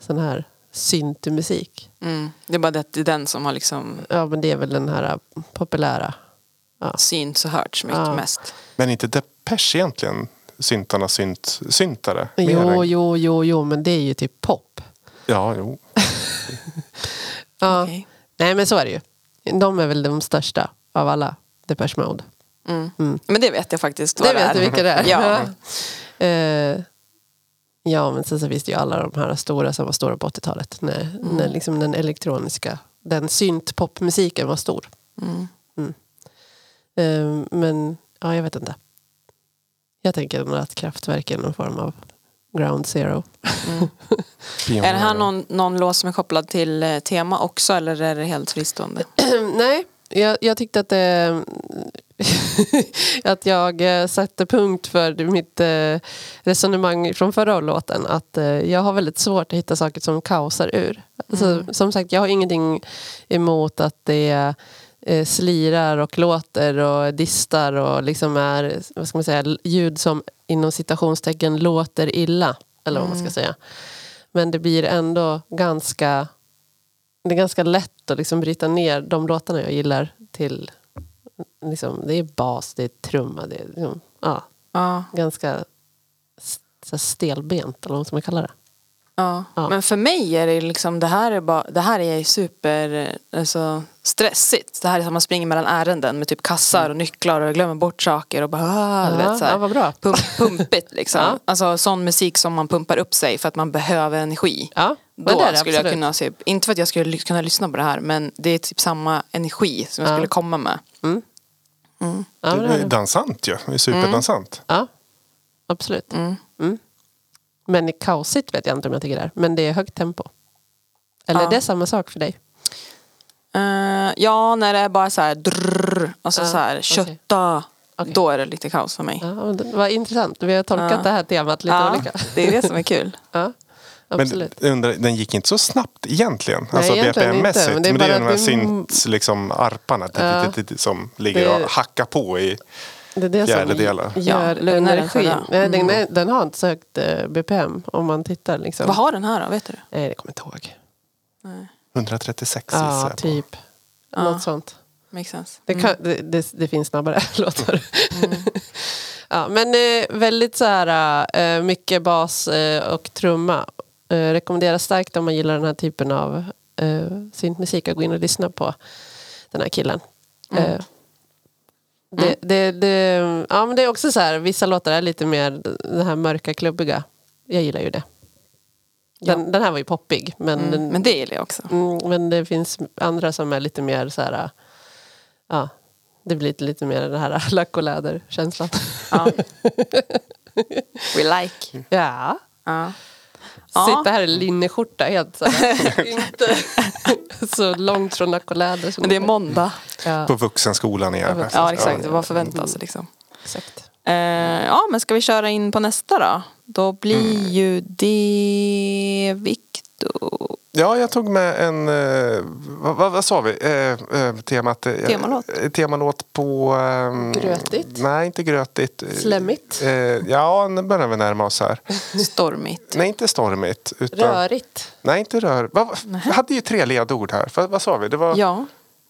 sån här syntmusik. Mm. Det är bara det att det är den som har liksom Ja men det är väl den här eh, populära. synts och hörts mycket Ja. mest. men inte Depeche egentligen syntarna synt, syntare? Jo, jo, jo, jo, men det är ju typ pop. Ja, jo. <laughs> Ja. Okej. Nej men så är det ju. De är väl de största av alla Depeche Mode. Mm. Mm. Men det vet jag faktiskt vad Det vet är. du vilka det är. Ja. <laughs> Eh, ja, men sen så finns det ju alla de här stora som var stora på 80-talet. När, när liksom den elektroniska, den synt-popmusiken var stor. Mm. Eh, men ja, jag vet inte. Jag tänker nog att kraftverk är någon form av ground zero. <laughs> Är det här någon, någon låt som är kopplad till eh, tema också eller är det helt fristående? <clears throat> Nej, jag, jag tyckte att det, <laughs> att jag eh, satte punkt för mitt eh, resonemang från förra låten. Att eh, jag har väldigt svårt att hitta saker som kaosar ur. Alltså, som sagt, jag har ingenting emot att det eh, slirar och låter och distar och liksom är vad ska man säga, ljud som inom citationstecken låter illa. Eller vad man ska säga. Men det blir ändå ganska det är ganska lätt att liksom bryta ner de låtarna jag gillar till liksom, det är bas, det är trumma, det är liksom, ja, Ja. ganska så stelbent eller vad man kalla det. Ja. Ja. Men för mig är det liksom, det här är, bara, det här är super eh, alltså, stressigt. Det här är som att man springer mellan ärenden med typ kassar och nycklar och glömmer bort saker och bara ah, du Ja, vet, så här, ja, vad bra. Pump, pumpigt liksom. <laughs> Ja. Alltså sån musik som man pumpar upp sig för att man behöver energi. Ja, men Då skulle jag absolut. kunna se, inte för att jag skulle kunna lyssna på det här men det är typ samma energi som jag Ja. skulle komma med. Ja, men det Det är dansant ju. Det är superdansant. ja absolut. Mm. Men i kaosigt vet jag inte om jag tycker det är. Men det är högt tempo. Eller Ja. är det samma sak för dig? Eh, ja, när det är bara så här drrrr, alltså Ja, så här okej. kötta. Okej. Då är det lite kaos för mig. Ja, men det var intressant. Vi har tolkat Ja. det här temat lite Ja, olika. det är det som är kul. <laughs> Ja, Men absolut. undrar, den gick inte så snabbt egentligen. alltså egentligen inte, BPM-mässigt. men Men det det är är, bara ju de här att vi- synt, liksom arparna Ja. som ligger Det- och hackar på i Det är det fjärdedelar. som gör Ja, energin. förra. Nej, den, är- den har inte så högt eh, BPM om man tittar. Liksom. Vad har den här då? Vet du? Nej, det kommer jag inte ihåg. 136 gissar Ja, typ. Ja. Något sånt. Makes sense. Det, kan, det, det, det finns snabbare <laughs> låtar. <laughs> ja, men eh, väldigt så här, eh, mycket bas eh, och trumma. Eh, rekommenderar starkt om man gillar den här typen av eh, syntmusik att gå in och lyssna på den här killen. Eh, det, det, det, ja, men det är också så här, vissa låtar är lite mer det här mörka, klubbiga. Jag gillar ju det. Den, den här var ju poppig. Men, Mm, den, men det gillar jag också. Mm, men det finns andra som är lite mer så här... Ja, det blir lite, lite mer den här <laughs> lack och läder-känslan. Ja. <laughs> We like. Ja. Ja. Sitta här i linneskjorta helt så här. <laughs> Inte så långt från lack och läder. som- Men det är måndag. Ja, På vuxenskolan i Gävle. Ja exakt, vad förväntas sig liksom. exakt. Eh, ja men ska vi köra in på nästa då? Då blir ju det Victor. Ja, jag tog med en, eh, vad, vad, vad sa vi, eh, eh, temat? eh, Temalåt. eh, temalåt på... ehm, Grötigt? Nej, inte grötigt. Slemmigt? Eh, ja, nu börjar vi närma oss här. Stormigt. Nej, inte stormigt. Utan, Rörigt. Nej, inte rör. Vi hade ju tre ledord här. Vad, vad sa vi? Det var Ja.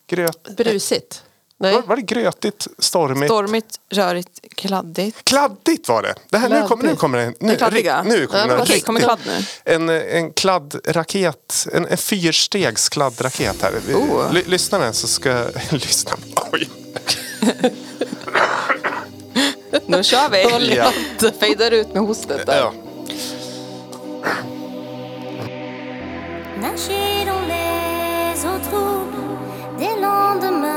gröt... Brusigt. Nej. Var, var det grötigt, stormigt? Stormigt, rörigt, kladdigt. Kladdigt var det. det här, nu, kommer, nu kommer det. Nu, Det nu kommer Ja, det kommer kladd nu? En, en kladdraket, en, en fyrstegs kladdraket här. Oh. Ly, lyssna med så ska <laughs> lyssna. Oj. <laughs> Nu kör vi! Ja. Fejdar ut med hostet där. Ja. Nager dans les eaux troubles des lendemains.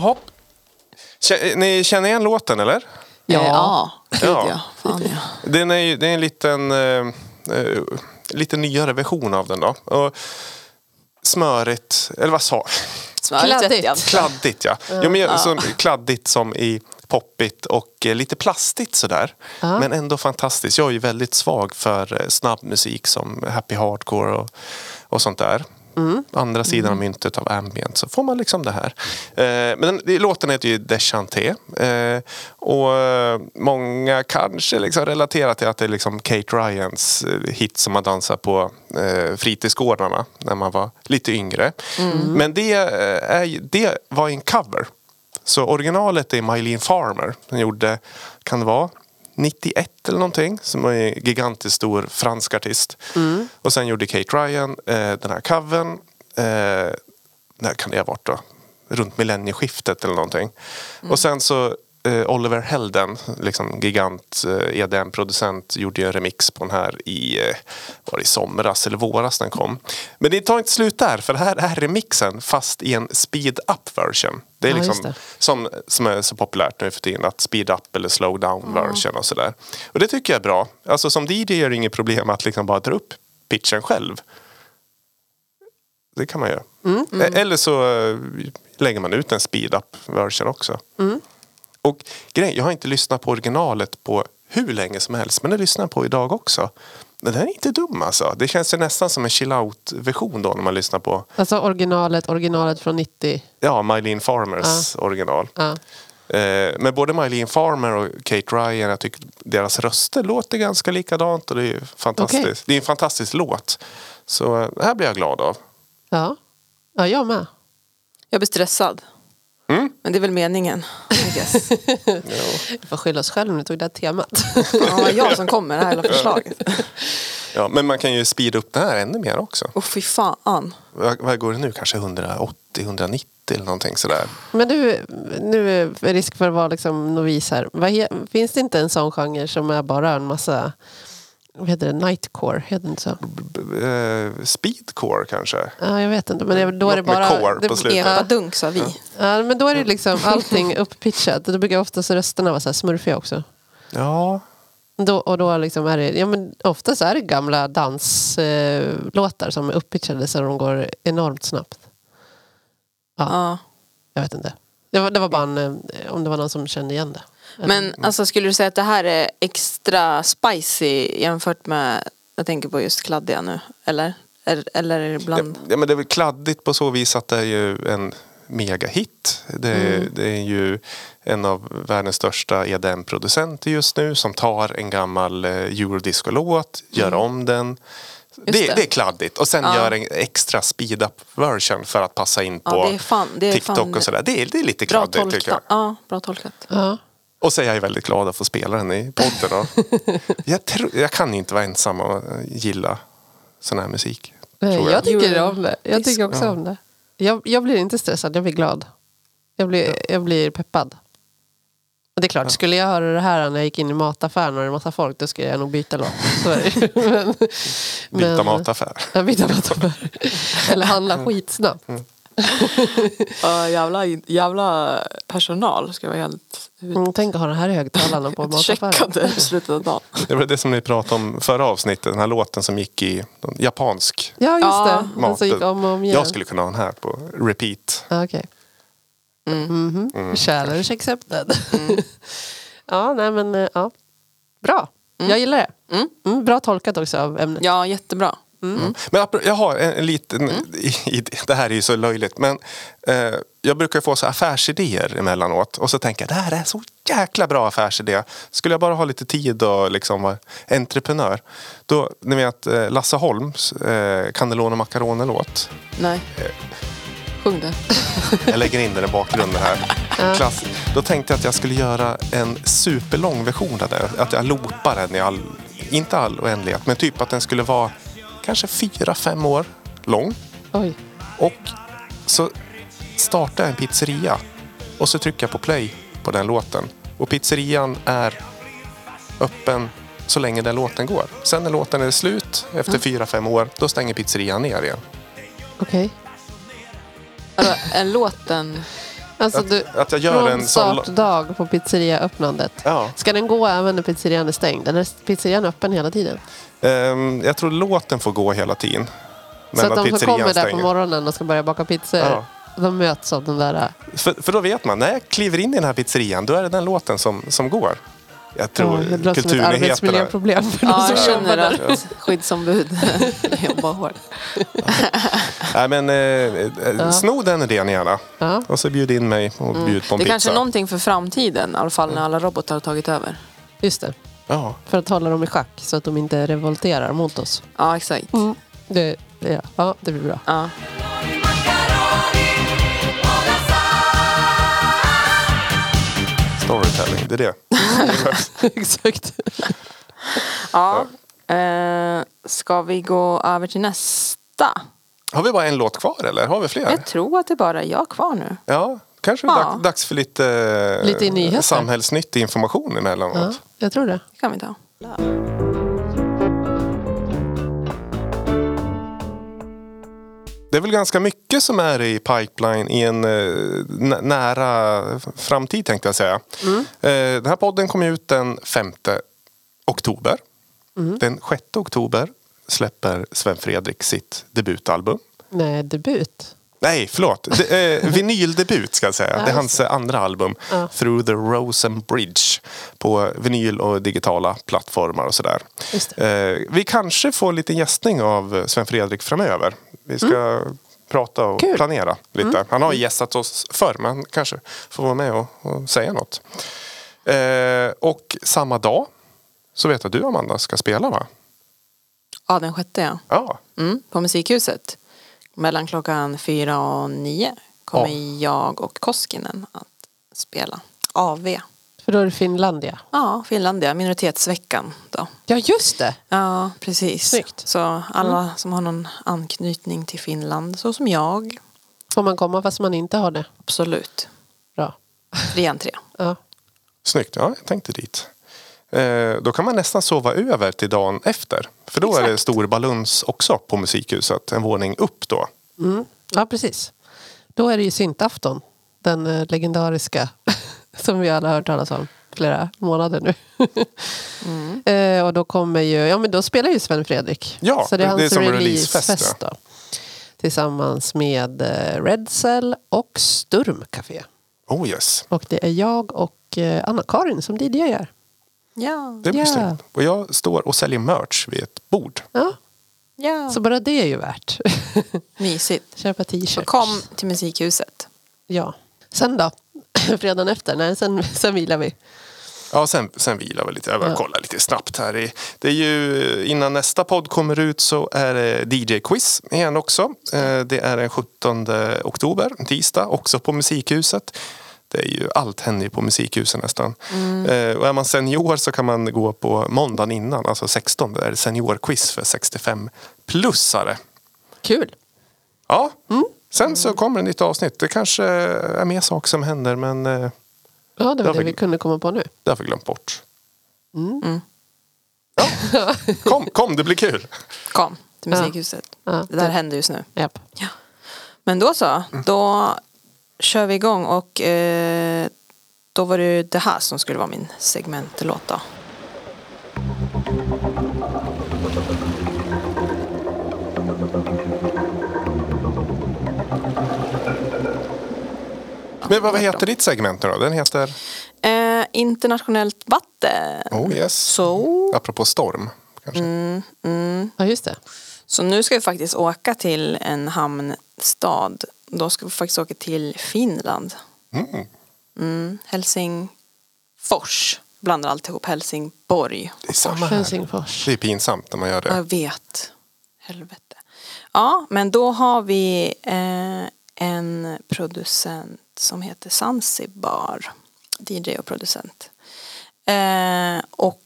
Jaha, Ni känner igen låten eller? Ja. ja. Gud, Ja. ja. Fan, ja. Den är, ju- det är en liten, eh, eh, lite nyare version av den då. Och smörigt, eller vad sa Smörigt Kladdigt. jag inte. Kladdigt ja. Jo, men, så, kladdigt som i poppigt och eh, lite plastigt sådär. Men ändå fantastiskt. Jag är ju väldigt svag för eh, snabb musik som happy hardcore och, och sånt där. Andra sidan av myntet av ambient så får man liksom det här. Eh, men den, låten heter ju Deschanté. Eh, och eh, många kanske liksom relaterar till att det är liksom Kate Ryans eh, hit som man dansar på eh, fritidsgårdarna när man var lite yngre. Men det, eh, är, det var en cover. Så originalet är Mylene Farmer. Den gjorde, kan det vara, 91 eller någonting. Som är en gigantiskt stor fransk artist. Och sen gjorde Kate Ryan eh, den här covern. Eh, när kan det ha varit då? Runt millennieskiftet eller någonting. Och sen så Oliver Helden, liksom gigant eh, EDM-producent, gjorde en remix på den här i, eh, var det i somras eller våras den kom. Men det tar inte slut där, för det här är remixen fast i en speed up version. Det är Ja, liksom det. som, som är så populärt nu för tiden, att speed up eller slow down version och sådär. Och det tycker jag är bra. Alltså som DJ är det inget problem att liksom bara dra upp pitchen själv. Det kan man göra. E- Eller så eh, lägger man ut en speed up version också. Och grejen, jag har inte lyssnat på originalet på hur länge som helst, men det lyssnar jag på idag också. Men den är inte dum alltså. Det känns ju nästan som en chill out version då när man lyssnar på Alltså originalet, originalet från 90. ja, Mylene Farmers original. Ja. Eh, men både Mylene Farmer och Kate Ryan, jag tycker deras röster låter ganska likadant och det är ju fantastiskt. Okej. Det är en fantastisk låt. Så eh, det här blir jag glad av. Ja. ja, jag med. Jag blir stressad. Mm. Men det är väl meningen. I guess. <laughs> Vi får skylla oss själva om vi tog det här temat. Ja, det jag som kom med det här hela förslaget. <laughs> Ja, men man kan ju speeda upp den här ännu mer också. Åh fy fan. Vad, vad går det nu? Kanske 180-190 eller någonting sådär. Men du, nu är det risk för att vara liksom novis här. Finns det inte en sån genre som är bara en massa, vad heter det, nightcore? Heter det inte så? B- b- eh, speedcore kanske? Ja, jag vet inte. Men det, då är det Något med bara... core det, på slutet. Epa dunk sa vi. Ja, men då är det liksom allting upppitchat. Då brukar oftast rösterna vara så här smurfiga också. Ja, Då, och då liksom är det, ja men oftast är det gamla danslåtar eh, låtar som är upppitchade så de går enormt snabbt. Ja. Jag vet inte. Det var, det var bara en, eh, om det var någon som kände igen det. Men alltså, skulle du säga att det här är extra spicy jämfört med, jag tänker på just kladdiga nu, eller? Eller, är det bland? ja, men det är väl kladdigt på så vis att det är ju en megahit. Det, är- det är ju en av världens största EDM-producenter just nu som tar en gammal eh, eurodisco-låt, gör om den. Det, det. det. är kladdigt. Och sen Ja. gör en extra speed-up version för att passa in Ja, på det är fan- det är TikTok fan och sådär. Det är, det är lite Bra kladdigt tycker jag. Ja, bra tolkat. Ja. Och så är jag väldigt glad att få spela den i podden. <laughs> Jag, tror, jag kan inte vara ensam och gilla sån här musik. Nej, jag. jag. tycker om det. Jag tycker också om det. Jag, jag blir inte stressad, jag blir glad. Jag blir, jag blir peppad. Och det är klart, skulle jag höra det här när jag gick in i mataffären och det är massa folk, då skulle jag nog byta låt. Så <laughs> men, Byta men- mataffär. Ja, byta mataffär. <laughs> Eller handla skitsnabbt. <laughs> Ja, jävla, jävla personal ska vara helt Mm, tänk att ha den här i högtalarna på <laughs> mataffären. i slutet av dagen. Det var det som ni pratade om förra avsnittet. Den här låten som gick i japansk Ja, just det. Den mat. som gick om och om igen. Jag skulle kunna ha den här på repeat. Ja, Okej. Mhm. Mm. Challenge <laughs> accepted. ja, nej men eh, ja. Bra. Jag gillar det. Mm, bra tolkat också av ämnet. Ja, jättebra. Men apro- jag har en, en liten... <laughs> I, det här är ju så löjligt. Men eh, jag brukar få så affärsidéer emellanåt. Och så tänker jag det här är så jäkla bra affärsidé. Skulle jag bara ha lite tid och liksom vara entreprenör. Då, ni vet eh, Lasse Holms eh, Cannelloni Macaroni-låt. Nej. Sjung det. Jag lägger in den i bakgrunden här. Klass. Då tänkte jag att jag skulle göra en superlång version av den. Att jag loopar den i all, inte all oändlighet, men typ att den skulle vara kanske fyra, fem år lång. Oj. Och så startar jag en pizzeria. Och så trycker jag på play på den låten. Och pizzerian är öppen så länge den låten går. Sen när låten är slut, efter fyra, fem år, då stänger pizzerian ner igen. Okej. Alltså, är låten... Alltså Att- du, att jag gör från en sån- startdag på pizzeriaöppnandet. Ja. Ska den gå även när pizzerian är stängd? Eller är pizzerian öppen hela tiden? Ehm, jag tror låten får gå hela tiden. Men så att de som kommer där på morgonen och ska börja baka pizzor, Ja. de möts av den där... För, för då vet man, när jag kliver in i den här pizzerian, då är det den låten som, som går. Jag tror Ja, det låter som ett arbetsmiljöproblem för de Ja, som jag jobbar känner där. att skyddsombud <laughs> jobbar hårt. Nej, men eh, eh, sno den idén gärna. Ja. Och så bjud in mig och bjud på en Det är pizza. kanske är någonting för framtiden, i alla fall när alla robotar har tagit över. Just det. Ja. För att hålla dem i schack så att de inte revolterar mot oss. Ja, exakt. Det, ja, ja, det blir bra. Ja. Storytelling, det är det. <laughs> Exakt. ja. Eh, ska vi gå över till nästa? Har vi bara en låt kvar eller har vi fler? Jag tror att det bara är jag kvar nu. Ja, kanske är Ja. dag- dags för lite, eh, Lite nyheter. samhällsnyttig information emellanåt. Ja, jag tror det. Det kan vi ta. Det är väl ganska mycket som är i pipeline i en eh, nä- nära framtid tänkte jag säga. Eh, den här podden kom ut den 5 oktober. Den 6 oktober släpper Sven Fredrik sitt debutalbum. Nej, debut. Nej, förlåt. Det, eh, vinyldebut ska jag säga. Det är hans andra album. Ja. Through the Rosen Bridge. På vinyl och digitala plattformar och sådär. Eh, vi kanske får lite gästning av Sven Fredrik framöver. Vi ska prata och Kul. planera lite. Han har gästat oss förr men kanske får vara med och, och säga något. Eh, och samma dag så vet jag att du Amanda ska spela va? Ja, den sjätte ja. Ja. Mm, på Musikhuset. Mellan klockan fyra och nio kommer jag och Koskinen att spela AV. För då är det Finlandia. Ja, Finlandia, minoritetsveckan då. Ja, just det. Ja, precis. Snyggt. Så alla som har någon anknytning till Finland, så som jag, Får man komma fast man inte har det? absolut. Bra. Fri entré. Ja. Snyggt, ja jag tänkte dit. Eh, då kan man nästan sova över till dagen efter. För då är det Exakt. stor baluns också på Musikhuset. En våning upp då. Mm. ja, precis. Då är det ju syntafton. Den eh, legendariska <laughs> som vi alla har hört talas om flera månader nu. <laughs> eh, och då kommer ju, ja men då spelar ju Sven Fredrik. Ja, Så det är det är hans som en releasefest releasefest, då. Tillsammans med eh, Red Cell och Sturm Café. Oh yes, Och det är jag och Anna-Karin som DJar. Ja. det blir Ja. Och jag står och säljer merch vid ett bord. Ja, ja. så bara det är ju värt. <laughs> Mysigt. Köpa Så t-shirts. kom till Musikhuset. Ja. Sen då? <clears throat> Fredagen efter? Nej, sen, sen vilar vi. Ja, sen, sen vilar vi lite. Jag bara Ja. kollar lite snabbt här. i- Det är ju, innan nästa podd kommer ut så är det DJ-quiz igen också. Eh, Det är den 17 oktober, tisdag, också på Musikhuset. Det är ju, allt händer ju på Musikhuset nästan. Eh, Och är man senior så kan man gå på måndagen innan, alltså 16, det är det seniorquiz för 65-plussare. Kul. Ja, sen så kommer ett nytt avsnitt. Det kanske är mer saker som händer men eh, Ja, det var Ja, det vi- kunde komma på nu. det har vi glömt bort. Ja. <laughs> Kom, kom, det blir kul. Kom till Ja. Musikhuset. Ja. Det där händer just nu. Japp. Men då så, då kör vi igång och eh, då var det det här som skulle vara min segmentlåt då. Men vad, heter ditt segment nu då? Den heter? Eh, internationellt vatten. Oh yes. Så, Apropå storm. Kanske. Ja, just det. så nu ska vi faktiskt åka till en hamnstad. Då ska vi faktiskt åka till Finland. Mm. Mm, Helsingfors. Blandar alltihop. Helsingborg. Det är samma här. Helsingfors. Det är pinsamt när man gör det. Jag vet. Helvete. Ja, men då har vi eh, en producent som heter Zanzibar. DJ och producent. Eh, och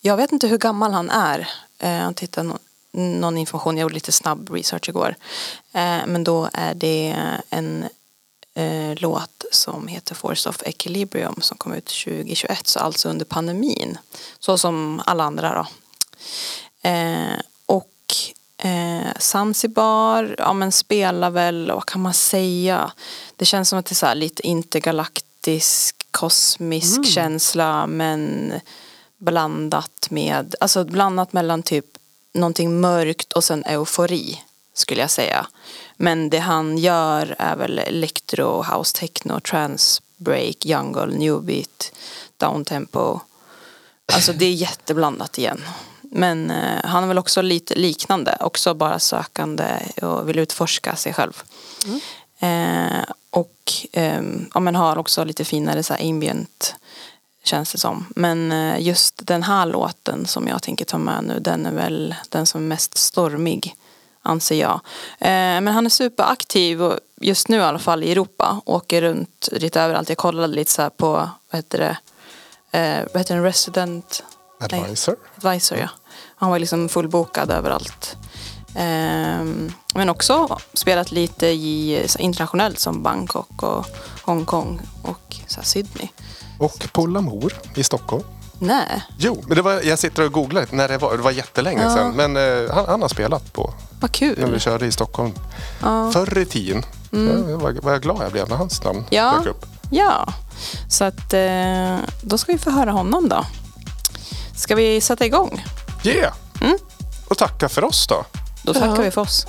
jag vet inte hur gammal han är. Eh, jag tittade någon information, jag gjorde lite snabb research igår. Eh, men då är det en eh, låt som heter Force of Equilibrium som kom ut 2021, så alltså under pandemin. Så som alla andra då. Eh, och eh, Zanzibar, ja men spelar väl, vad kan man säga? Det känns som att det är så här lite intergalaktisk, kosmisk känsla men blandat med, alltså blandat mellan typ någonting mörkt och sen eufori skulle jag säga. Men det han gör är väl electro, house techno, trance, break, jungle, new beat, downtempo. Alltså det är jätteblandat igen. Men eh, han är väl också lite liknande, också bara sökande och vill utforska sig själv. Eh, och eh, ja, men har också lite finare så här ambient känns det som. Men eh, just den här låten som jag tänker ta med nu den är väl den som är mest stormig anser jag. Eh, men han är superaktiv och just nu i alla fall i Europa. Åker runt lite överallt. Jag kollade lite så här på, vad heter det, eh, vad heter det, resident Advisor. advisor ja. Han var liksom fullbokad överallt. Ehm, men också spelat lite i, internationellt som Bangkok och Hongkong och Sydney. Och på Lamour i Stockholm. Nej, Jo, men det var, jag sitter och googlar när det var. Det var jättelänge Ja. sedan. Men eh, han, han har spelat på vad när vi kul. körde i Stockholm förr i tiden. Mm. Jag var jag glad jag blev när hans namn Ja. dök upp. Ja, så att eh, då ska vi få höra honom då. Ska vi sätta igång? Yeah! Mm. Och tacka för oss då. Då tackar Ja. vi för oss.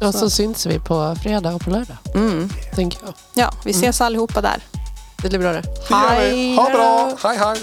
Och så syns vi på fredag och på lördag. Mm. Tänker jag. Ja, vi ses allihopa där. Det blir bra det. Hej. Ha bra! Hej hej!